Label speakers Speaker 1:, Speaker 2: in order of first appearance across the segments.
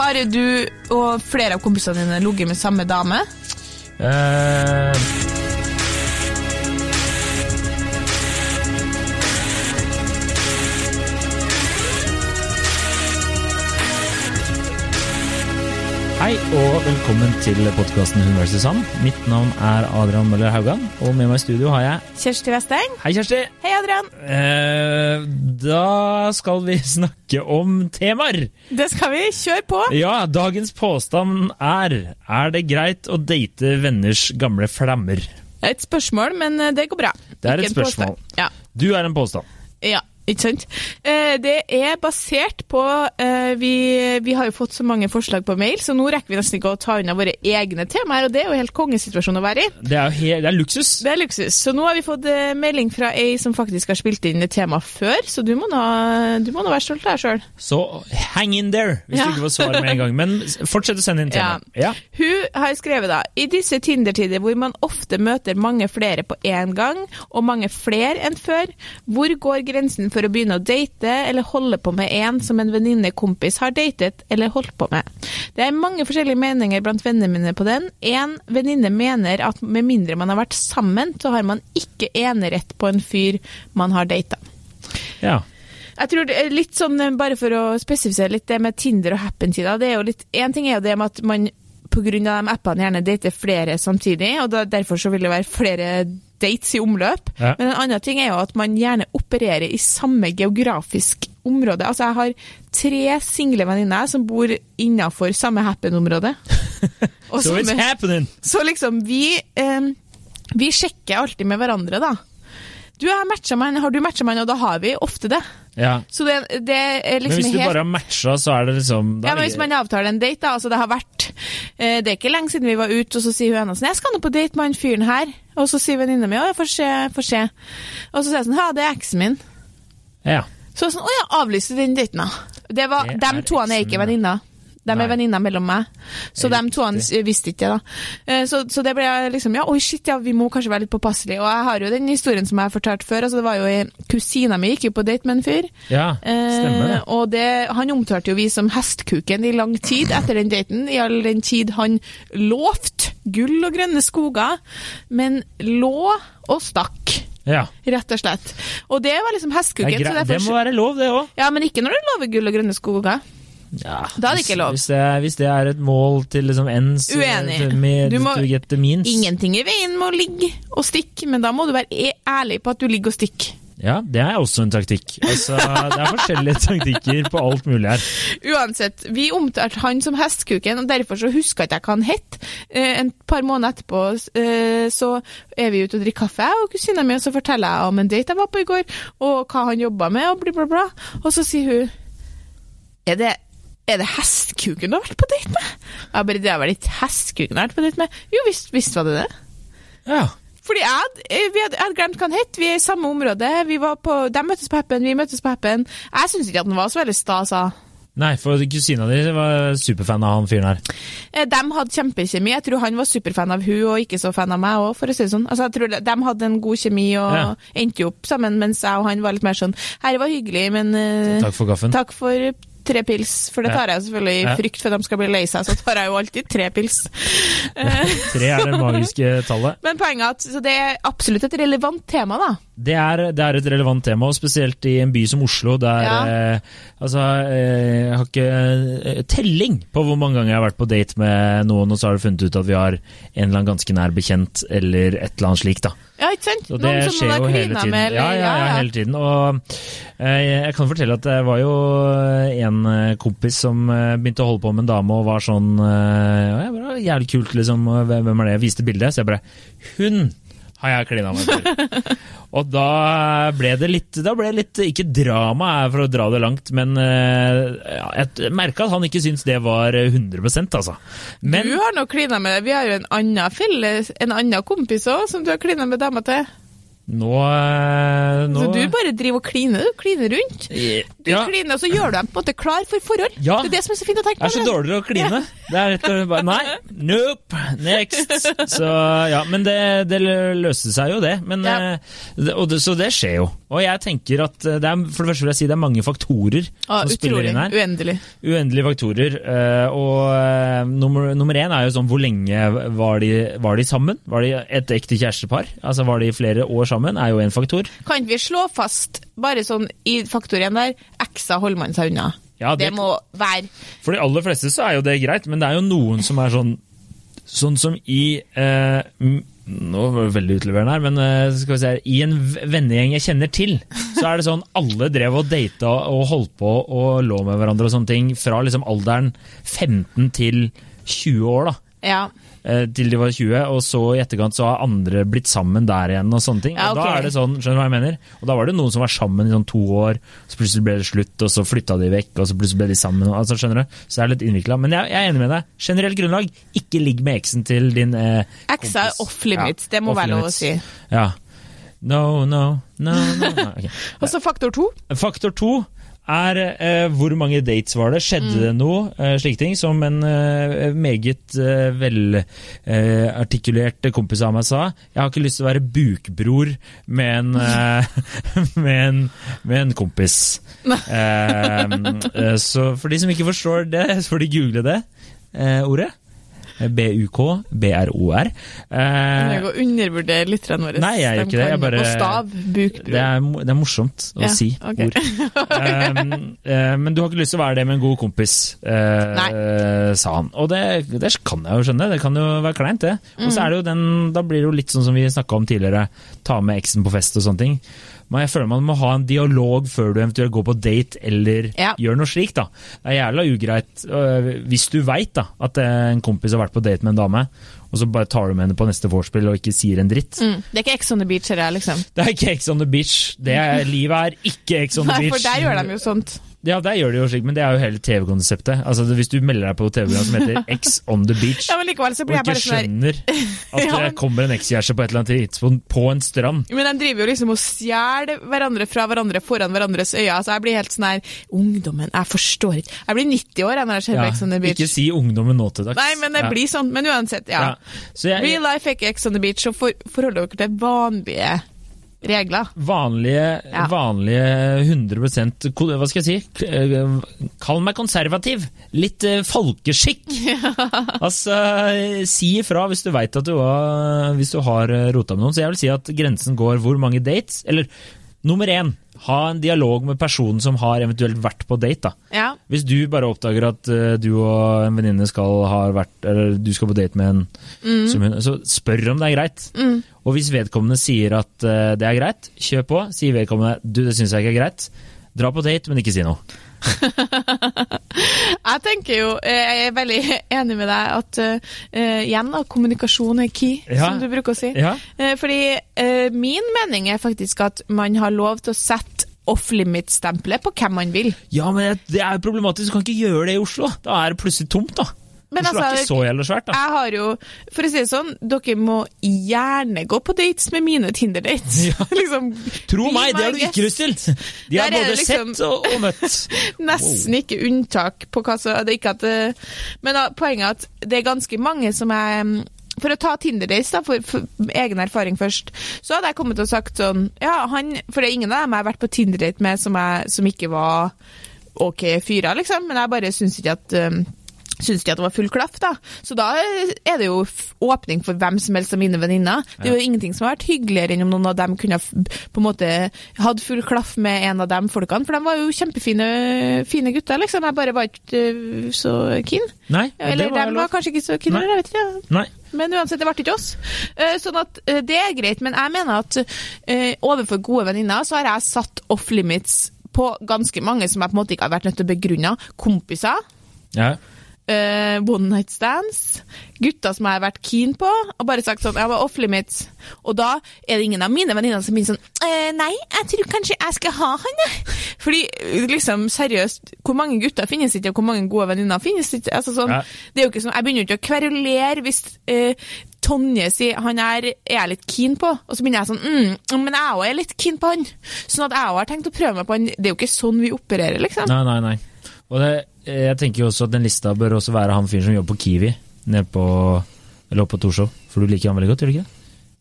Speaker 1: Har du og flere av kompisene dine ligget med samme dame?
Speaker 2: Eh, Hei og velkommen til podkasten Hun versus Sand. Mitt navn er Adrian Møller Haugan, og med meg i studio har jeg
Speaker 1: Kjersti Westeng.
Speaker 2: Hei, Kjersti!
Speaker 1: Hei, Adrian.
Speaker 2: Eh, da skal vi snakke om temaer.
Speaker 1: Det skal vi. Kjør på.
Speaker 2: Ja, dagens påstand er Er det greit å date venners gamle flammer?
Speaker 1: Det er et spørsmål, men eh, det går bra.
Speaker 2: Det er
Speaker 1: Ikke
Speaker 2: et spørsmål.
Speaker 1: Ja.
Speaker 2: Du er en påstand.
Speaker 1: Ja, ikke sant? Eh, Det er basert på eh, vi, vi har jo fått så mange forslag på mail, så nå rekker vi nesten ikke å ta unna våre egne temaer, og det er jo helt kongesituasjon å være i.
Speaker 2: Det er helt, det er luksus.
Speaker 1: Det er luksus. Så nå har vi fått eh, melding fra ei som faktisk har spilt inn et tema før, så du må nå, du må nå være stolt av deg sjøl.
Speaker 2: Så hang in there, hvis
Speaker 1: Ja.
Speaker 2: du ikke får svar med en gang. Men fortsett å sende inn tema. Ja.
Speaker 1: Hun har skrevet da I disse Tinder-tider hvor man ofte møter mange flere på én gang, og mange flere enn før, hvor går grensen for å begynne å date eller holde på med en som en venninne-kompis har datet eller holdt på med? Det er mange forskjellige meninger blant vennene mine på den. En venninne mener at med mindre man har vært sammen, så har man ikke enerett på en fyr man har data.
Speaker 2: ja.
Speaker 1: Jeg tror det er litt sånn, eh, bare for å spesifisere litt det med Tinder og Happen-tida, det er jo litt, en ting er jo det med at man av de appene gjerne dater flere samtidig, og da, derfor så vil det være flere dates i omløp.
Speaker 2: Ja.
Speaker 1: Men en annen ting er jo at man gjerne opererer i samme geografisk område. Altså jeg har tre single venninner som bor innenfor samme Happen-område.
Speaker 2: So it's happening!
Speaker 1: så liksom, vi, eh, vi sjekker alltid med hverandre, da. Du har matcha meg, har du matcha meg, og da har vi ofte det.
Speaker 2: Ja.
Speaker 1: Så det, det er
Speaker 2: Men
Speaker 1: liksom
Speaker 2: hvis du
Speaker 1: helt
Speaker 2: bare har matcha, så er det liksom da
Speaker 1: ja, men Hvis man avtaler en date, da. Altså det har vært eh, Det er ikke lenge siden vi var ute, og så sier hun ene sånn 'Jeg skal nå på date med han fyren her.' Og så sier venninna mi 'Å, jeg får se, får se'. Og så sier jeg sånn 'Ja, det er eksen min'.
Speaker 2: Ja.
Speaker 1: Så sånn 'Å ja, avlyste den daten', da. Det var, de to er ikke venninner. De er venninner mellom meg. Så de to visste ikke det, da. Eh, Så, så det ble liksom Ja, oi, shit, ja, vi må kanskje være litt påpasselige. Og jeg har jo den historien som jeg har fortalt før. Altså, det var jo Kusina mi gikk jo på date med en fyr.
Speaker 2: ja, stemmer det.
Speaker 1: Eh, og det, han omtalte jo vi som hestkuken i lang tid etter den daten, i all den tid han lovte gull og grønne skoger, men lå og stakk,
Speaker 2: Ja.
Speaker 1: rett og slett. Og det var liksom hestkuken. derfor-
Speaker 2: det må være lov, det òg.
Speaker 1: Ja, men ikke når du lover gull og grønne skoger.
Speaker 2: Ja,
Speaker 1: Da er det ikke lov.
Speaker 2: Hvis, det, hvis det er et mål til liksom ends
Speaker 1: Uenig.
Speaker 2: Med,
Speaker 1: Du må-. Ingenting i veien med å ligge og stikke, men da må du være e- ærlig på at du ligger og stikker.
Speaker 2: Ja, det er også en taktikk. Altså, det er forskjellige taktikker på alt mulig her.
Speaker 1: Uansett, vi omtalte han som hestkuken, og derfor så huska ikke jeg hva han het. Eh, en par måneder etterpå eh, så er vi ute og drikker kaffe, og kusina mi, og så forteller jeg om en date jeg var på i går, og hva han jobba med, og bla, bla, bla. Og så sier hun Er det er det hestkuken du har vært på date med? Jeg bare, det er vel ikke hestkuken jeg har vært på date med? Jo visst, visst var det det.
Speaker 2: Ja.
Speaker 1: Fordi jeg, eh, jeg hadde glemt hva han het. Vi er i samme område. Vi var på, de møttes på Happen, vi møttes på Happen. Jeg syns ikke at han var så veldig stas.
Speaker 2: Nei, for kusina di var superfan av han fyren her.
Speaker 1: Eh, De hadde kjempekjemi. Jeg tror han var superfan av hun og ikke så fan av meg òg, for å si det sånn. Altså, jeg tror de hadde en god kjemi og
Speaker 2: Ja.
Speaker 1: endte jo opp sammen, mens jeg og han var litt mer sånn Herre var hyggelig, men uh,
Speaker 2: Takk for kaffen.
Speaker 1: takk for tre pils. For det tar jeg selvfølgelig i frykt for at de skal bli lei seg, så tar jeg jo alltid tre pils.
Speaker 2: Tre er det magiske tallet.
Speaker 1: Men poenget er at så det er absolutt et relevant tema, da.
Speaker 2: Det er, det er et relevant tema, og spesielt i en by som Oslo, der
Speaker 1: Ja.
Speaker 2: eh, Altså, eh, jeg har ikke eh, telling på hvor mange ganger jeg har vært på date med noen, og så har du funnet ut at vi har en eller annen ganske nær bekjent, eller et eller annet slikt, da.
Speaker 1: Ja, ikke sant?
Speaker 2: Og det
Speaker 1: Noen
Speaker 2: skjer jo hele tiden.
Speaker 1: med, eller-
Speaker 2: ja, ja, ja, hele tiden. Og eh, jeg kan fortelle at det var jo en eh, kompis som eh, begynte å holde på med en dame og var sånn eh, ja, det Jævlig kult, liksom. Hvem er det? Jeg viste bildet, så jeg bare Hun har jeg klina meg til. og da ble det litt Da ble det litt Ikke drama, for å dra det langt, men ja, jeg merka at han ikke syntes det var 100% altså. Men
Speaker 1: Du har nå klina med Vi har jo en annen felles, en annen kompis òg, som du har klina med dama til.
Speaker 2: Nå, eh, nå
Speaker 1: Så du bare driver og kliner, du. Kliner rundt. Du
Speaker 2: ja,
Speaker 1: kliner, og så gjør du dem på en måte klar for forhold.
Speaker 2: Ja.
Speaker 1: Det er det som er så fint å tenke
Speaker 2: Jeg er så
Speaker 1: på.
Speaker 2: dårlig til å kline. Det er rett og slett bare Nei, nope, next. Så ja, men det, det løste seg jo, det. Men,
Speaker 1: Ja.
Speaker 2: eh, det, og det. Så det skjer jo. Og jeg tenker at det er, for det første vil jeg si det er mange faktorer
Speaker 1: Å,
Speaker 2: som spiller inn her.
Speaker 1: Uendelig.
Speaker 2: Uendelige faktorer. eh, Og eh, nummer, nummer én er jo sånn hvor lenge var de, var de sammen? Var de et ekte kjærestepar? Altså Var de flere år sammen? Er jo en faktor.
Speaker 1: Kan ikke vi slå fast, bare sånn i faktoren der, eksa holder man seg unna.
Speaker 2: Ja,
Speaker 1: det,
Speaker 2: det-
Speaker 1: må være
Speaker 2: For de aller fleste så er jo det greit, men det er jo noen som er sånn Sånn som i eh, Nå var det veldig utleverende her, men eh, skal vi se her, i en vennegjeng jeg kjenner til, så er det sånn alle drev og data og holdt på og lå med hverandre og sånne ting fra liksom alderen 15 til 20 år, da.
Speaker 1: Ja.
Speaker 2: Eh, til de var 20, og så i etterkant så har andre blitt sammen der igjen og sånne ting.
Speaker 1: Ja,
Speaker 2: Og da er det sånn, skjønner du hva jeg mener? Og da var det noen som var sammen i sånn to år, så plutselig ble det slutt, og så flytta de vekk, og så plutselig ble de sammen. Altså, skjønner du? Så det er litt innvikla. Men jeg, jeg er enig med deg. Generelt grunnlag, ikke ligg med eksen til din eh,
Speaker 1: Eksa er off limits,
Speaker 2: Ja,
Speaker 1: det må være lov å si.
Speaker 2: Ja. No, no, no, no. no. Okay.
Speaker 1: Og så faktor to.
Speaker 2: Faktor to er eh, hvor mange dates var det? Skjedde
Speaker 1: Mm.
Speaker 2: det noe? Eh, slike ting. Som en eh, meget eh, velartikulert kompis av meg sa. Jeg har ikke lyst til å være bukbror med en, eh, med en, med en kompis. Eh, eh, så for de som ikke forstår det, så får de google det eh, ordet. B-U-K, B-R-O-R. Eh,
Speaker 1: Jeg går undervurderer lytterne våre.
Speaker 2: Nei, jeg gjør ikke det, jeg bare-
Speaker 1: stav. buk,
Speaker 2: det, er, det er morsomt å
Speaker 1: Ja,
Speaker 2: si
Speaker 1: okay.
Speaker 2: ord. um, eh, men du har ikke lyst til å være det med en god kompis, eh, sa han. Og det, det kan jeg jo skjønne, det kan jo være kleint, det. Og
Speaker 1: Mm.
Speaker 2: så er det jo den, da blir det jo litt sånn som vi snakka om tidligere, ta med eksen på fest og sånne ting. Men jeg føler man må ha en dialog før du eventuelt går på date eller
Speaker 1: Ja.
Speaker 2: gjør noe slikt. da. Det er jævla ugreit øh, hvis du veit at en kompis har vært på date med en dame, og så bare tar du med henne på neste vorspiel og ikke sier en dritt.
Speaker 1: Mm. Det er ikke Ex on the beach, her, liksom.
Speaker 2: Det er ikke Ex on the beach. Det er, livet er ikke Ex on the
Speaker 1: Nei,
Speaker 2: beach.
Speaker 1: for der gjør de jo sånt.
Speaker 2: Ja, der gjør de jo slik, men det er jo hele TV-konseptet. Altså, Hvis du melder deg på TV-program som heter X on the beach,
Speaker 1: Ja, men likevel så
Speaker 2: og
Speaker 1: ikke jeg bare sånn
Speaker 2: skjønner at
Speaker 1: Ja,
Speaker 2: det kommer en ekskjæreste på et eller annet tidspunkt på en strand
Speaker 1: Men de driver jo liksom og stjeler hverandre fra hverandre foran hverandres øyne. Altså, jeg blir helt sånn her Ungdommen, jeg forstår ikke. Jeg blir 90 år jeg, når jeg ser på X on the beach.
Speaker 2: Ikke si ungdommen nå til dags.
Speaker 1: Nei, men det
Speaker 2: Ja.
Speaker 1: blir sånn. Men uansett, ja.
Speaker 2: Ja. Så jeg,
Speaker 1: Real life ikke Ex on the beach, så for, forholder dere til vanlige regler.
Speaker 2: vanlige,
Speaker 1: Ja.
Speaker 2: vanlige 100 Hva skal jeg si? Kall meg konservativ. Litt eh, folkeskikk. altså, eh, si ifra hvis du veit at du har, hvis du har eh, rota med noen. Så jeg vil si at grensen går hvor mange dates. Eller nummer én, ha en dialog med personen som har eventuelt vært på date. da.
Speaker 1: Ja.
Speaker 2: Hvis du bare oppdager at uh, du og en venninne skal ha vært Eller du skal på date med en som hun, Så spør om det er greit. Og hvis vedkommende sier at uh, det er greit, kjør på. Sier vedkommende du, det syns jeg ikke er greit. Dra på date, men ikke si noe.
Speaker 1: Jeg tenker jo, eh, jeg er veldig enig med deg at uh, igjen da, kommunikasjon er key,
Speaker 2: Ja.
Speaker 1: som du bruker å si.
Speaker 2: Ja.
Speaker 1: Uh, fordi uh, min mening er faktisk at man har lov til å sette off-limit-stempelet på hvem man vil.
Speaker 2: Ja, men det- det er problematisk. Du kan ikke gjøre det i Oslo. Da er det plutselig tomt, da.
Speaker 1: Men
Speaker 2: Oslo er
Speaker 1: altså,
Speaker 2: ikke så jævlig svært, da.
Speaker 1: Jeg har jo, for å si det sånn, dere må gjerne gå på dates med mine Tinder-dates.
Speaker 2: Ja.
Speaker 1: liksom,
Speaker 2: Tro meg, det har du ikke lyst til! De har både
Speaker 1: liksom-
Speaker 2: sett og, og møtt.
Speaker 1: Nesten ikke unntak på hva som det er ikke at Men da, poenget er at det er ganske mange som er mm, for å ta Tinder-dates, da, for, for egen erfaring først, så hadde jeg kommet og sagt sånn Ja, han For det er ingen av dem jeg har vært på Tinder-date med som, jeg, som ikke var OK fyrer, liksom, men jeg bare syns ikke at um, Syns de at det var full klaff, da. Så da er det jo åpning for hvem som helst av mine venninner. Det er jo ingenting som har vært hyggeligere enn om noen av dem kunne på en måte hatt full klaff med en av de folkene, for de var jo kjempefine fine gutter, liksom. Jeg bare var ikke så keen.
Speaker 2: Nei,
Speaker 1: Eller
Speaker 2: det var
Speaker 1: de
Speaker 2: lov.
Speaker 1: var kanskje ikke så keen, jeg vet ikke.
Speaker 2: Nei.
Speaker 1: Men uansett, det ble ikke oss. Eh, Sånn at eh, det er greit, men jeg mener at eh, overfor gode venninner så har jeg satt off limits på ganske mange som jeg på en måte ikke har vært nødt til å begrunne. Kompiser.
Speaker 2: Ja.
Speaker 1: Eh, one night stands, gutter som jeg har vært keen på, og bare sagt sånn, jeg var off limits. Og da er det ingen av mine venninner som begynner sånn, eh, nei, jeg tror kanskje jeg skal ha han, jeg. Fordi, liksom, seriøst, hvor mange gutter finnes ikke, og hvor mange gode venninner finnes ikke? Altså sånn,
Speaker 2: Ja.
Speaker 1: det er jo ikke sånn, jeg begynner jo ikke å kverulere hvis eh, Tonje sier han er, er jeg litt keen på, og så begynner jeg sånn mm, Men jeg òg er litt keen på han. Sånn at jeg òg har tenkt å prøve meg på han. Det er jo ikke sånn vi opererer, liksom.
Speaker 2: Nei, nei, nei. Og det, jeg tenker jo også at den lista bør også være han fyren som jobber på Kiwi, nede på Eller oppe på Torshov. For du liker han veldig godt, gjør du ikke det?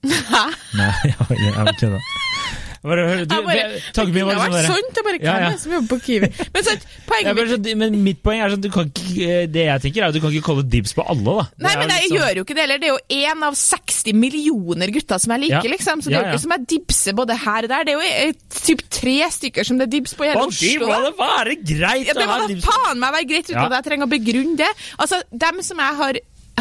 Speaker 1: Hæ?
Speaker 2: Nei, jeg jeg bare kødda. Bare, du,
Speaker 1: Jeg bare,
Speaker 2: tanken min
Speaker 1: det
Speaker 2: var
Speaker 1: kunne
Speaker 2: liksom
Speaker 1: vært
Speaker 2: der,
Speaker 1: sånn, det er bare hvem
Speaker 2: ja.
Speaker 1: som jobber på Kiwi? Men
Speaker 2: men,
Speaker 1: mitt
Speaker 2: så- men mitt poeng er sånn du kan ikke, Det jeg tenker, er at du kan ikke kalle dibs på alle, da.
Speaker 1: Nei, men jeg
Speaker 2: liksom-
Speaker 1: gjør jo ikke det heller. Det er jo én av 60 millioner gutter som jeg liker,
Speaker 2: Ja.
Speaker 1: liksom. Så det er jo ikke som jeg dibser både her og der. Det er jo eh, typ tre stykker som det er dibs på i hele
Speaker 2: Og
Speaker 1: Oslo.
Speaker 2: må
Speaker 1: da.
Speaker 2: det være greit
Speaker 1: Ja, det må da faen meg være greit uten at jeg trenger å begrunne det. Altså, dem som jeg har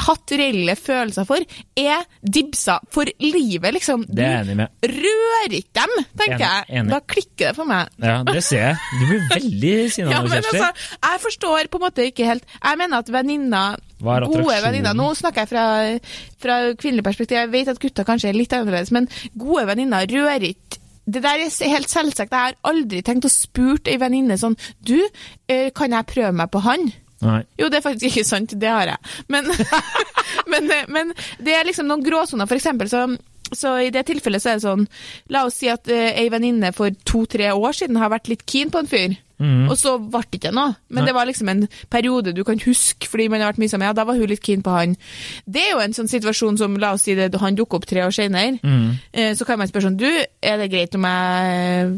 Speaker 1: hatt reelle følelser for, er dibsa for livet, liksom.
Speaker 2: Det er jeg enig med.
Speaker 1: rører ikke dem, tenker
Speaker 2: Enig,
Speaker 1: jeg.
Speaker 2: enig.
Speaker 1: Da klikker det for meg.
Speaker 2: Ja, det ser jeg. Du blir veldig sinna
Speaker 1: Ja,
Speaker 2: nå, Kjersti.
Speaker 1: altså, jeg forstår på en måte ikke helt Jeg mener at venninner
Speaker 2: er
Speaker 1: Gode venninner Nå snakker jeg fra, fra kvinnelig perspektiv. Jeg vet at gutter kanskje er litt annerledes, men gode venninner rører ikke det der er helt selvsagt. Jeg har aldri tenkt å spurt ei venninne sånn Du, eh, kan jeg prøve meg på han?
Speaker 2: Nei.
Speaker 1: Jo, det er faktisk ikke sant, det har jeg. Men, men, men det er liksom noen gråsoner. For eksempel så, så i det tilfellet så er det sånn La oss si at uh, ei venninne for to-tre år siden har vært litt keen på en fyr.
Speaker 2: Mm.
Speaker 1: Og så ble det ikke noe. Men
Speaker 2: Nei.
Speaker 1: det var liksom en periode du kan huske fordi man har vært mye sammen. Ja, da var hun litt keen på han. Det er jo en sånn situasjon som la oss si det, han dukker opp tre år senere.
Speaker 2: Mm.
Speaker 1: Eh, Så kan man spørre sånn Du, er det greit om jeg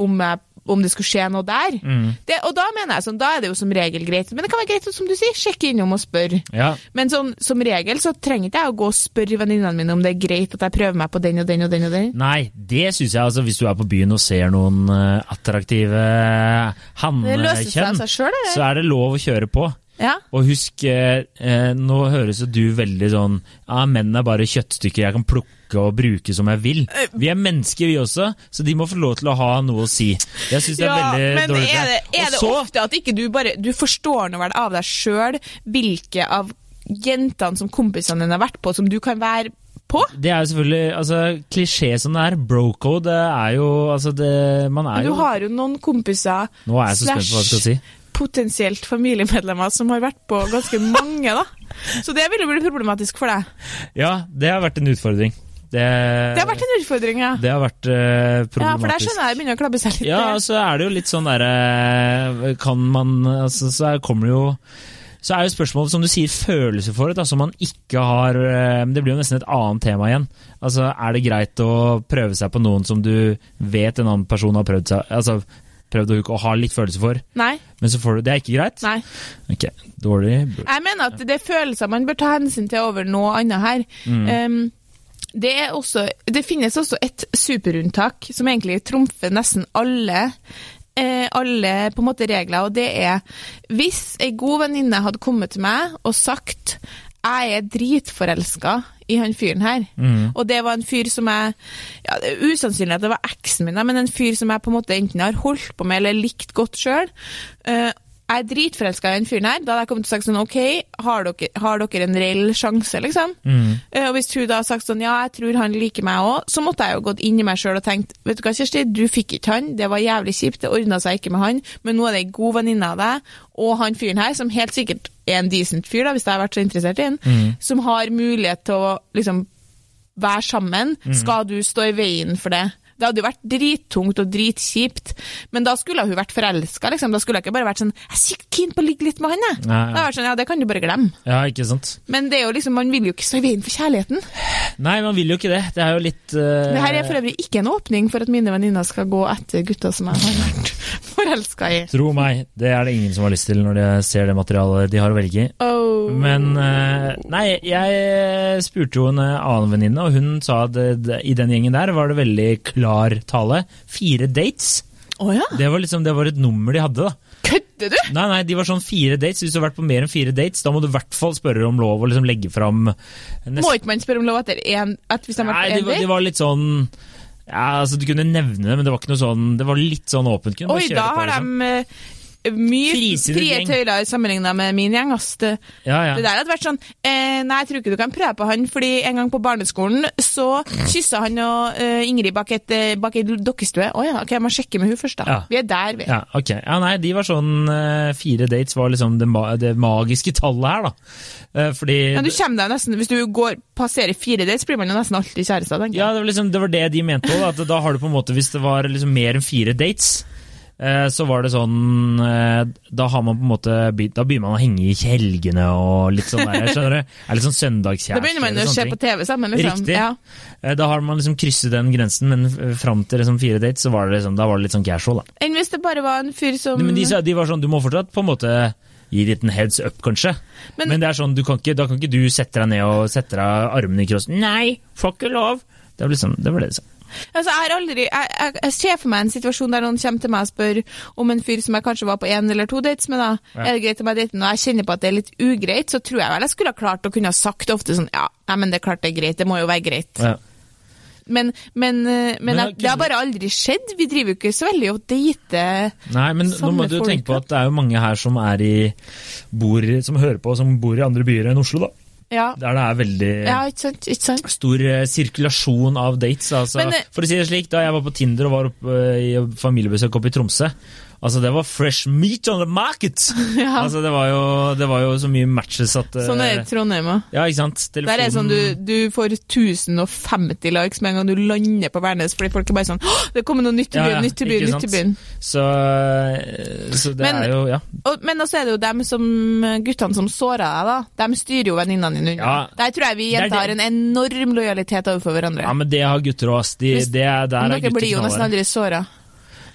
Speaker 1: om, jeg, om det skulle skje noe der?
Speaker 2: Mm.
Speaker 1: Det, og da mener jeg sånn, da er det jo som regel greit. Men det kan være greit, som du sier, sjekke innom og spørre.
Speaker 2: Ja.
Speaker 1: Men sånn, som regel så trenger ikke jeg å gå og spørre venninnene mine om det er greit at jeg prøver meg på den og den og den. og den.
Speaker 2: Nei, det syns jeg altså, hvis du er på byen og ser noen uh, attraktive hannkjønn, så er det lov å kjøre på.
Speaker 1: Ja.
Speaker 2: Og husk, eh, eh, nå høres jo du veldig sånn Ja, menn er bare kjøttstykker jeg kan plukke og bruke som jeg vil.
Speaker 1: Eh.
Speaker 2: Vi er mennesker, vi også, så de må få lov til å ha noe å si. Jeg syns det er
Speaker 1: Ja,
Speaker 2: veldig
Speaker 1: men
Speaker 2: dårlig.
Speaker 1: er det, er det
Speaker 2: så-
Speaker 1: ofte at ikke du bare Du forstår noe av deg sjøl hvilke av jentene som kompisene dine har vært på, som du kan være på?
Speaker 2: Det er jo selvfølgelig altså, Klisjé som det er, brocode, er jo altså det, Man er
Speaker 1: jo du har jo noen kompiser
Speaker 2: Nå er jeg så spent på hva du skal si.
Speaker 1: potensielt familiemedlemmer som har vært på ganske mange, da. Så det ville blitt bli problematisk for deg.
Speaker 2: Ja, det har vært en utfordring. Det,
Speaker 1: Det har vært en utfordring, ja.
Speaker 2: det har vært problematisk
Speaker 1: Ja, for der skjønner jeg det begynner å klabbe seg litt.
Speaker 2: Ja, så er det jo litt sånn derre Kan man altså, Så er- kommer det jo så er jo spørsmålet, som du sier, følelser for det, da, som man ikke har eh, Det blir jo nesten et annet tema igjen. Altså, Er det greit å prøve seg på noen som du vet en annen person har prøvd seg Altså, prøvd å ha og har litt følelser for,
Speaker 1: Nei.
Speaker 2: men så får du Det er ikke greit?
Speaker 1: nei.
Speaker 2: Ok, dårlig
Speaker 1: Jeg mener at det er følelser man bør ta hensyn til over noe annet her.
Speaker 2: Mm.
Speaker 1: Um, det, er også, det finnes også et superunntak som egentlig trumfer nesten alle eh, alle på en måte regler, og det er hvis ei god venninne hadde kommet til meg og sagt jeg er dritforelska i han fyren her,
Speaker 2: Mm.
Speaker 1: og det var en fyr som jeg ja, Det er usannsynlig at det var eksen min, men en fyr som jeg på en måte enten har holdt på med eller likt godt sjøl. Jeg er dritforelska i den fyren her. Da hadde jeg kommet til å sagt sånn OK, har dere, har dere en reell sjanse, liksom?
Speaker 2: Mm.
Speaker 1: Eh, Og hvis hun da hadde sagt sånn ja, jeg tror han liker meg òg, så måtte jeg jo gått inn i meg sjøl og tenkt vet du hva, Kjersti, du fikk ikke han, det var jævlig kjipt, det ordna seg ikke med han, men nå er det ei god venninne av deg, og han fyren her, som helt sikkert er en decent fyr, da, hvis jeg har vært så interessert i han, som har mulighet til å liksom være sammen, skal du stå i veien for det? Det hadde jo vært drittungt og dritkjipt, men da skulle hun vært forelska. Liksom. Da skulle jeg ikke bare vært sånn 'Jeg er sykt keen på å ligge litt med han', jeg.
Speaker 2: Nei, ja.
Speaker 1: Da vært sånn, ja, det kan du bare glemme.
Speaker 2: Ja, ikke sant?
Speaker 1: Men det er jo liksom, man vil jo ikke stå i veien for kjærligheten.
Speaker 2: Nei, man vil jo ikke det. Det er jo litt uh...
Speaker 1: Det her er for øvrig ikke en åpning for at mine venninner skal gå etter gutter som jeg har vært forelska i.
Speaker 2: Tro meg, det er det ingen som har lyst til når de ser det materialet de har å velge i.
Speaker 1: Oh.
Speaker 2: Men uh, Nei, jeg spurte jo en eh, annen venninne, og hun sa at i den gjengen der var det veldig klar tale. Fire dates.
Speaker 1: Oh, ja?
Speaker 2: Det var liksom, det var et nummer de hadde, da.
Speaker 1: Kødder du?
Speaker 2: Nei, nei, de var sånn fire dates. Hvis du har vært på mer enn fire dates, da må du i hvert fall spørre om lov og liksom legge fram nest-
Speaker 1: Må ikke man spørre om lov etter én at hvis de har
Speaker 2: Nei,
Speaker 1: vært
Speaker 2: de, var-
Speaker 1: én
Speaker 2: de var litt sånn ja, altså Du kunne nevne det, men det var ikke noe sånn Det var litt sånn åpent.
Speaker 1: Oi, da har
Speaker 2: liksom.
Speaker 1: de eh, mye frie tøyler sammenligna med min gjeng. Ass. Det,
Speaker 2: Ja, ja.
Speaker 1: det der hadde vært sånn eh, Nei, jeg tror ikke du kan prøve på han, fordi en gang på barneskolen så kyssa han og eh, Ingrid bak, et, eh, bak et dokkestue. Å ja, ok, jeg må sjekke med hun først, da.
Speaker 2: Ja.
Speaker 1: Vi er der, vi.
Speaker 2: Ja, ok. Ja, nei, de var sånn eh, Fire dates var liksom det, ma det magiske tallet her, da. Eh, fordi
Speaker 1: Men du kommer deg nesten, Hvis du går, passerer fire dates, blir man jo nesten alltid kjærester. tenker jeg.
Speaker 2: Ja, det var, liksom, det var det de mente òg. At da har du på en måte Hvis det var liksom mer enn fire dates, eh, så var det sånn eh, Da har man på en måte Da begynner man å henge i helgene og litt sånn der, skjønner du? Er litt sånn søndagskjæreste.
Speaker 1: Da begynner man å se på TV sammen. liksom.
Speaker 2: Riktig.
Speaker 1: Ja.
Speaker 2: Eh, Da har man liksom krysset den grensen, men eh, fram til liksom fire dates, så var det liksom, da var det litt sånn casual, da.
Speaker 1: Enn hvis det bare var en fyr som
Speaker 2: Men de, de var sånn, du må fortsatt på en måte gi litt en heads up, kanskje.
Speaker 1: Men-
Speaker 2: Men, det er sånn, du kan ikke, da kan ikke du sette deg ned og sette deg armene i krossen. Nei, får ikke lov. Det var liksom, det var det de sa.
Speaker 1: Altså, jeg, aldri, jeg, jeg, jeg ser for meg en situasjon der noen kommer til meg og spør om en fyr som jeg kanskje var på én eller to dates med, da.
Speaker 2: Ja.
Speaker 1: Er det greit om jeg dater og jeg kjenner på at det er litt ugreit, så tror jeg vel jeg skulle ha klart å kunne ha sagt ofte sånn ja, nei, men det er klart det er greit, det må jo være greit.
Speaker 2: Ja.
Speaker 1: Men, men, eh, men,
Speaker 2: Men
Speaker 1: det har bare aldri skjedd. Vi driver jo ikke så veldig og dater.
Speaker 2: Nei, men nå må du
Speaker 1: folk,
Speaker 2: tenke på at det er jo mange her som er i, bor, som hører på, som bor i andre byer enn Oslo, da.
Speaker 1: Ja,
Speaker 2: Der det er veldig
Speaker 1: ja ikke sant? Ikke sant?
Speaker 2: stor eh, sirkulasjon av dates. Altså,
Speaker 1: Men, eh,
Speaker 2: for å si det slik, da jeg var på Tinder og var oppe eh, i familiebesøk oppe i Tromsø, altså det var fresh meat on the market!
Speaker 1: Ja.
Speaker 2: Altså det var, jo, det var jo så mye matches at eh,
Speaker 1: Sånn er det i Trondheim òg.
Speaker 2: Ja, ikke sant?
Speaker 1: Der er sånn du, du får 1050 likes med en gang du lander på Værnes, fordi folk er bare sånn «Åh, Det kommer noe nytt
Speaker 2: i
Speaker 1: byen,
Speaker 2: ja,
Speaker 1: nytt i byen, nytt
Speaker 2: i
Speaker 1: byen.
Speaker 2: Så, eh, så det
Speaker 1: Men-
Speaker 2: er jo Ja.
Speaker 1: Og, men også er det jo dem som, guttene som såra deg, da. De styrer jo venninnene dine unna.
Speaker 2: Ja.
Speaker 1: Der tror jeg vi
Speaker 2: er
Speaker 1: jenter har en enorm lojalitet overfor hverandre.
Speaker 2: ja, men det har gutter òg, ass. De, er, der er
Speaker 1: dere blir jo nesten aldri såra.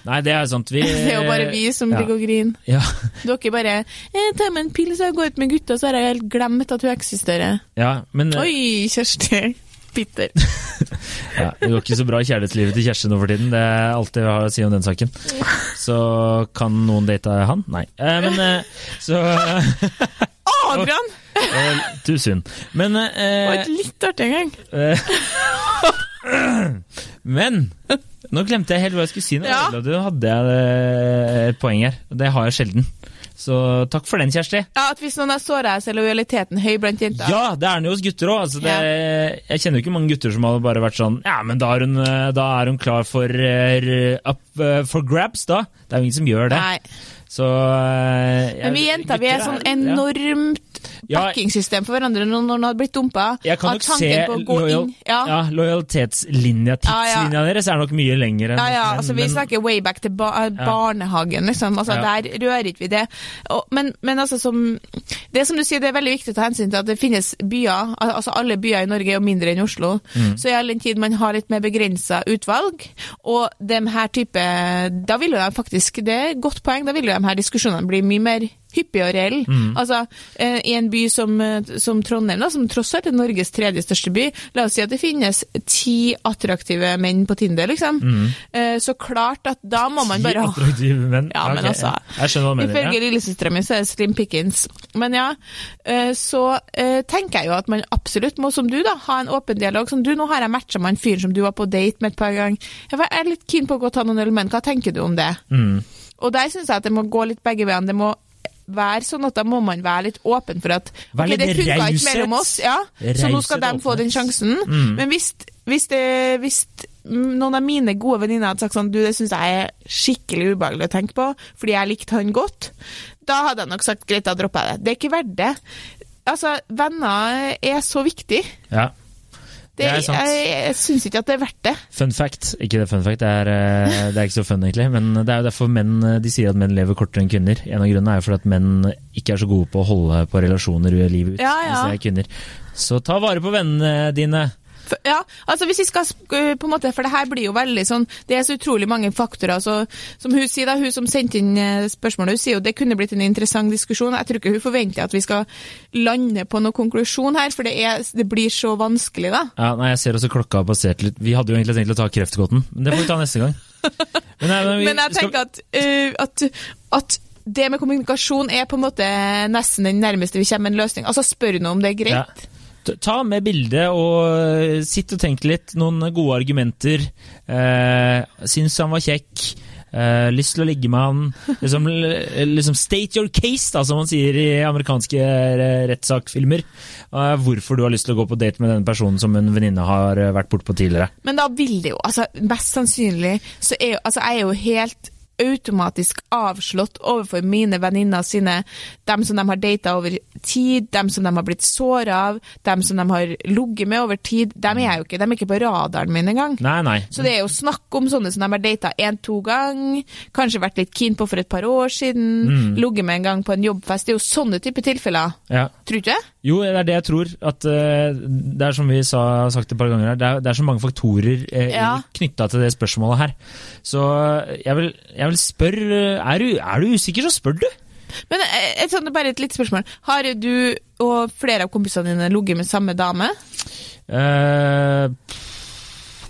Speaker 2: Nei, det er sant. Vi,
Speaker 1: Det er jo bare vi som
Speaker 2: ja.
Speaker 1: ligger og griner.
Speaker 2: Ja,
Speaker 1: Dere bare eh, 'Ta meg en pils og gå ut med gutta', så har jeg helt glemt at hun eksisterer.
Speaker 2: ja, men eh,
Speaker 1: Oi, Kjersti. Bitter.
Speaker 2: ja, det går ikke så bra i kjærlighetslivet til Kjersti nå for tiden. Det er alt jeg har å si om den saken. Så kan noen date han? Nei. Eh, men eh, så
Speaker 1: Adrian!
Speaker 2: eh, Too soon. Men
Speaker 1: Det var
Speaker 2: eh,
Speaker 1: ikke litt artig engang.
Speaker 2: eh, Men nå glemte jeg helt hva jeg skulle si. Nå
Speaker 1: Ja.
Speaker 2: Du hadde jeg eh, et poeng her. Det har jeg sjelden. Så takk for den, Kjersti.
Speaker 1: Ja, at Hvis noen har såra så er lojaliteten høy blant jenter.
Speaker 2: Ja, det er den jo hos gutter òg. Altså ja. jeg kjenner jo ikke mange gutter som har bare vært sånn Ja, men da er hun, eh, da er hun klar for uh, up uh, for grabs, da. Det er jo ingen som gjør det.
Speaker 1: Nei.
Speaker 2: Så eh,
Speaker 1: Men vi jenter vi er sånn enormt. Backingsystem for hverandre når noen har blitt dumpa.
Speaker 2: Jeg kan nok se lojal,
Speaker 1: ja.
Speaker 2: ja, lojalitetslinja,
Speaker 1: Ja, ja.
Speaker 2: tidslinja deres er nok mye lenger enn
Speaker 1: Ja, ja,
Speaker 2: men-
Speaker 1: altså Vi snakker way back til ba eh, barnehagen, liksom. Altså. Der rører ikke vi det. Og, men, men altså, som Det som du sier, det er veldig viktig å ta hensyn til at det finnes byer. Altså Alle byer i Norge er jo mindre enn Oslo.
Speaker 2: Mm.
Speaker 1: Så i all den tid man har litt mer begrensa utvalg, og den her type Da vil jo de faktisk Det er et godt poeng. Da vil jo de her diskusjonene bli mye mer hyppige og reell.
Speaker 2: Mm.
Speaker 1: Altså, eh, I en by som, eh, som Trondheim, da, som tross alt er Norges tredje største by, la oss si at det finnes ti attraktive menn på Tinder, liksom. Mm. Så klart at da må man bare ha
Speaker 2: attraktive menn.
Speaker 1: Ja, men
Speaker 2: okay.
Speaker 1: altså.
Speaker 2: Jeg skjønner hva du mener.
Speaker 1: Ifølge
Speaker 2: Ja.
Speaker 1: lillesøstera mi så er det slim pickings. Men ja, eh, så eh, tenker jeg jo at man absolutt må, som du, da, ha en åpen dialog. Som du, nå har jeg matcha med en fyr som du var på date med et par ganger. Jeg er litt keen på å gå og ta noen øl med. Hva tenker du om det?
Speaker 2: Mm.
Speaker 1: Og der syns jeg at det må gå litt begge veiene. Det må være sånn at da må man være litt åpen for at
Speaker 2: okay,
Speaker 1: det funka ikke mellom oss, ja, så nå skal de få den sjansen.
Speaker 2: Mm.
Speaker 1: Men hvis, hvis, det, hvis noen av mine gode venninner hadde sagt sånn du, det syns jeg er skikkelig ubehagelig å tenke på, fordi jeg likte han godt, da hadde jeg nok sagt greit, da dropper jeg det. Det er ikke verdt det. Altså, venner er så viktig.
Speaker 2: Ja.
Speaker 1: Det,
Speaker 2: Det.
Speaker 1: Jeg, jeg syns ikke at det er verdt det.
Speaker 2: Fun fact, ikke det fun fact, det er, eh, det er ikke så fun egentlig, men det er jo derfor menn eh, de sier at menn lever kortere enn kvinner. En av grunnene er jo fordi at menn ikke er så gode på å holde på relasjoner livet ut,
Speaker 1: Ja, ja.
Speaker 2: kvinner. Så ta vare på vennene dine.
Speaker 1: Ja, altså hvis vi skal øh, på en måte, For det her blir jo veldig sånn Det er så utrolig mange faktorer. Så, som Hun sier da, hun som sendte inn eh, spørsmålet, hun sier jo det kunne blitt en interessant diskusjon. Jeg tror ikke hun forventer at vi skal lande på noen konklusjon her, for det, er, det blir så vanskelig, da.
Speaker 2: Ja, nei, Jeg ser også klokka har passert litt. Vi hadde jo egentlig tenkt å ta kreftgåten, men det får vi ta neste gang. Men, nei, men vi,
Speaker 1: Men jeg tenker at, uh, at, at det med kommunikasjon er på en måte nesten den nærmeste vi kommer en løsning. Altså spør nå om det er greit.
Speaker 2: Ja. Ta- med bildet og eh, sitt og tenk litt. Noen gode argumenter. Eh, syns han var kjekk. eh, lyst til å ligge med han. Liksom, liksom state your case, da, som man sier i amerikanske eh, rettssakfilmer. Eh, hvorfor du har lyst til å gå på date med denne personen som en venninne har vært vært bortpå tidligere.
Speaker 1: Men da vil det jo, altså mest sannsynlig, så er jo, altså jeg er jo helt automatisk avslått overfor mine venninner sine, dem som de har data over tid, dem som de har blitt såra av, dem som de har ligget med over tid. Dem er jeg jo ikke, de er ikke på radaren min engang.
Speaker 2: Nei, nei.
Speaker 1: Så det er jo snakk om sånne som de har data én-to ganger, kanskje vært litt keen på for et par år siden, ligget med en gang på en jobbfest. Det er jo sånne type tilfeller.
Speaker 2: Ja.
Speaker 1: Tror du ikke?
Speaker 2: Jo, det er det jeg tror. At eh, Det er som vi sa, har sagt et par ganger her, det er, det er så mange faktorer uh,
Speaker 1: Ja.
Speaker 2: knytta til det spørsmålet her. Så jeg vil, jeg vil spørre er du, er du usikker, så spør du!
Speaker 1: Men eh, et sånt, bare et lite spørsmål. Har du og flere av kompisene dine ligget med samme dame?
Speaker 2: Uh,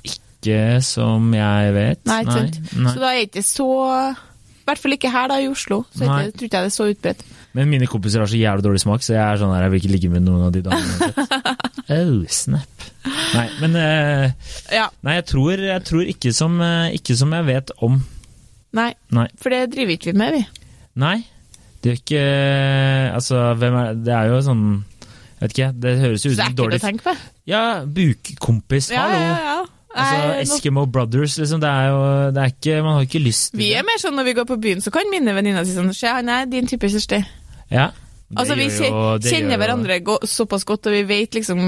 Speaker 2: ikke som jeg vet.
Speaker 1: Nei, nei,
Speaker 2: nei.
Speaker 1: Så da er ikke så I hvert fall ikke her, da, i Oslo. Så er
Speaker 2: jeg
Speaker 1: ikke, tror ikke jeg det er så utbredt.
Speaker 2: Men mine kompiser har så jævlig dårlig smak, så jeg er sånn her, jeg vil ikke ligge med noen av de damene. oh, snap. Nei, men uh,
Speaker 1: Ja.
Speaker 2: Nei, jeg tror, jeg tror ikke, som, ikke som jeg vet om.
Speaker 1: Nei,
Speaker 2: Nei.
Speaker 1: for det driver ikke vi med, vi.
Speaker 2: Nei, det er ikke Altså, hvem er Det er jo sånn Jeg vet ikke, det høres jo ut
Speaker 1: Så
Speaker 2: ut
Speaker 1: det er
Speaker 2: som
Speaker 1: ekkelt
Speaker 2: dårlig
Speaker 1: å tenke på.
Speaker 2: Ja, bukkompis,
Speaker 1: Ja,
Speaker 2: hallo!
Speaker 1: ja, ja.
Speaker 2: Altså, Eskimo no... Brothers, liksom. Det er jo det er ikke, Man har ikke lyst til
Speaker 1: vi er mer sånn når vi går på byen, så kan mine venninner si sånn Se, han er din type Kjersti.
Speaker 2: Ja. Det
Speaker 1: Altså, vi
Speaker 2: jo-
Speaker 1: kjenner hverandre go såpass godt, og vi vet liksom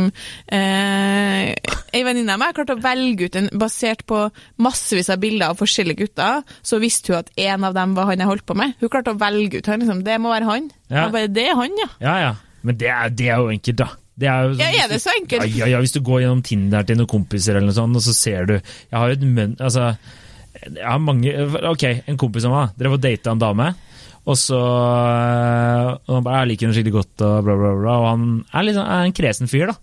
Speaker 1: eh, Ei venninne av meg har klart å velge ut en basert på massevis av bilder av forskjellige gutter, så visste hun at en av dem var han jeg holdt på med. Hun klarte å velge ut han, liksom. Det må være han.
Speaker 2: Ja.
Speaker 1: Bare, det er han, ja.
Speaker 2: Ja, ja. Men det er, det er jo enkelt, da. Det er, jo sånn,
Speaker 1: Ja, er det så enkelt?
Speaker 2: Ja, ja, ja, hvis du går gjennom Tinder til noen kompiser eller noe sånt, og så ser du Jeg har jo et mønn... Altså, jeg har mange Ok, en kompis av meg, dere får data en dame. Og så og han bare, Jeg liker den skikkelig godt, og bla, bla, bla. Og han er, sånn- er en kresen fyr, da.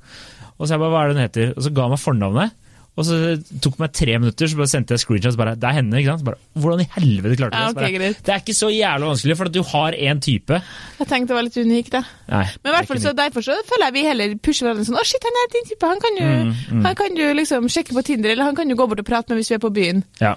Speaker 2: Og så jeg bare, hva er det hun heter? Og så ga han meg fornavnet. Og så tok det meg tre minutter, så bare sendte jeg screenshots. Bare, det er henne, ikke sant? Bare, Hvordan i helvete klarte du det? Ja,
Speaker 1: okay,
Speaker 2: det er ikke så jævlig vanskelig, for at du har én type.
Speaker 1: Jeg tenkte det var litt unikt, da.
Speaker 2: Nei,
Speaker 1: Men i hvert fall så derfor så føler jeg vi heller pusher hverandre sånn Å, shit, han er din type. Han kan jo,
Speaker 2: Mm,
Speaker 1: han kan jo liksom sjekke på Tinder, eller han kan jo gå bort og prate med hvis vi er på byen.
Speaker 2: Ja.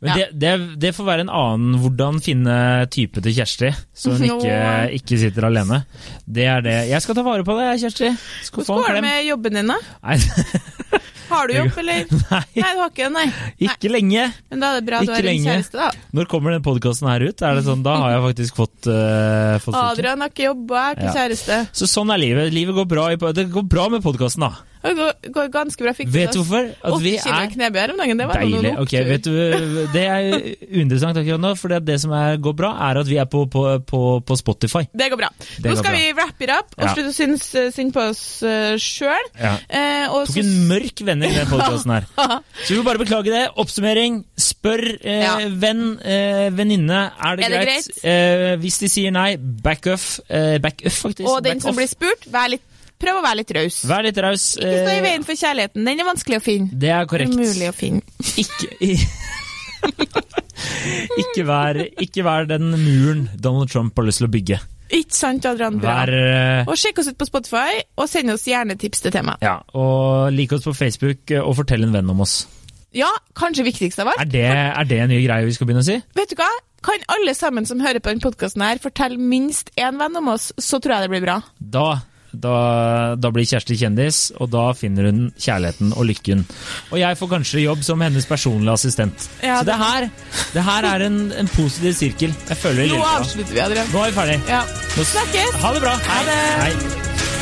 Speaker 2: Men
Speaker 1: Ja.
Speaker 2: Det, det, det får være en annen hvordan finne type til Kjersti, så hun ikke, ikke sitter alene. Det er det. Jeg skal ta vare på det, Kjersti.
Speaker 1: Hvordan går det med jobben din, da? Har du jobb, eller?
Speaker 2: nei,
Speaker 1: Nei, du har ikke det, nei.
Speaker 2: ikke lenge.
Speaker 1: Men da er det bra du
Speaker 2: Ikke
Speaker 1: har en kjæreste, da.
Speaker 2: Når kommer den podkasten her ut? Er det sånn, Da har jeg faktisk fått, uh, fått.
Speaker 1: Adrian har ikke jobb og er ikke
Speaker 2: Ja.
Speaker 1: kjæreste.
Speaker 2: Så sånn er livet. Livet går bra, i, det går bra med podkasten, da.
Speaker 1: Det går, går ganske bra. Fikk
Speaker 2: Vet du hvorfor? At vi er
Speaker 1: knebøy om dagen, det var
Speaker 2: Deilig.
Speaker 1: nok.
Speaker 2: Okay, vet du, Det er uinteressant akkurat nå, for det som er, går bra, er at vi er på, på, på, på Spotify.
Speaker 1: Det går bra.
Speaker 2: Det
Speaker 1: Nå
Speaker 2: går
Speaker 1: skal
Speaker 2: bra.
Speaker 1: vi wrap it up og
Speaker 2: Ja.
Speaker 1: slutte å synes uh, synd på oss uh, sjøl.
Speaker 2: Ja.
Speaker 1: Eh,
Speaker 2: tok en mørk vending, den podkasten her. Så vi får bare beklage det. Oppsummering. Spør eh,
Speaker 1: Ja.
Speaker 2: venn, eh, venninne. Er det
Speaker 1: Er det
Speaker 2: greit? Eh, hvis de sier nei, back off. Eh, back off, faktisk.
Speaker 1: og den
Speaker 2: Back
Speaker 1: som
Speaker 2: off.
Speaker 1: blir spurt, vær litt, prøv å være litt raus.
Speaker 2: Vær litt raus.
Speaker 1: Ikke stå i
Speaker 2: eh,
Speaker 1: veien for kjærligheten. Den er vanskelig å finne.
Speaker 2: Det er korrekt.
Speaker 1: Umulig å finne.
Speaker 2: Ikke, i, ikke, vær, ikke vær den muren Donald Trump har lyst til å bygge.
Speaker 1: Ikke sant, Adrian? Bra.
Speaker 2: Vær eh,
Speaker 1: Og sjekk oss ut på Spotify, og send oss gjerne tips til tema.
Speaker 2: Ja, og lik oss på Facebook, eh, og fortell en venn om oss.
Speaker 1: Ja, kanskje viktigst av alt.
Speaker 2: Er det, er det en ny greie vi skal begynne å si?
Speaker 1: Vet du hva? Kan alle sammen som hører på denne podkasten fortelle minst én venn om oss, så tror jeg det blir bra.
Speaker 2: Da, da, da blir Kjersti kjendis, og da finner hun kjærligheten og lykken. Og jeg får kanskje jobb som hennes personlige assistent.
Speaker 1: Ja,
Speaker 2: Så det her, det her er en, en positiv sirkel. Jeg føler
Speaker 1: Nå avslutter vi, Adrian.
Speaker 2: Nå er vi ferdig.
Speaker 1: Ja.
Speaker 2: Nå,
Speaker 1: Snakkes!
Speaker 2: ha det bra.
Speaker 1: Ha det.
Speaker 2: Hei.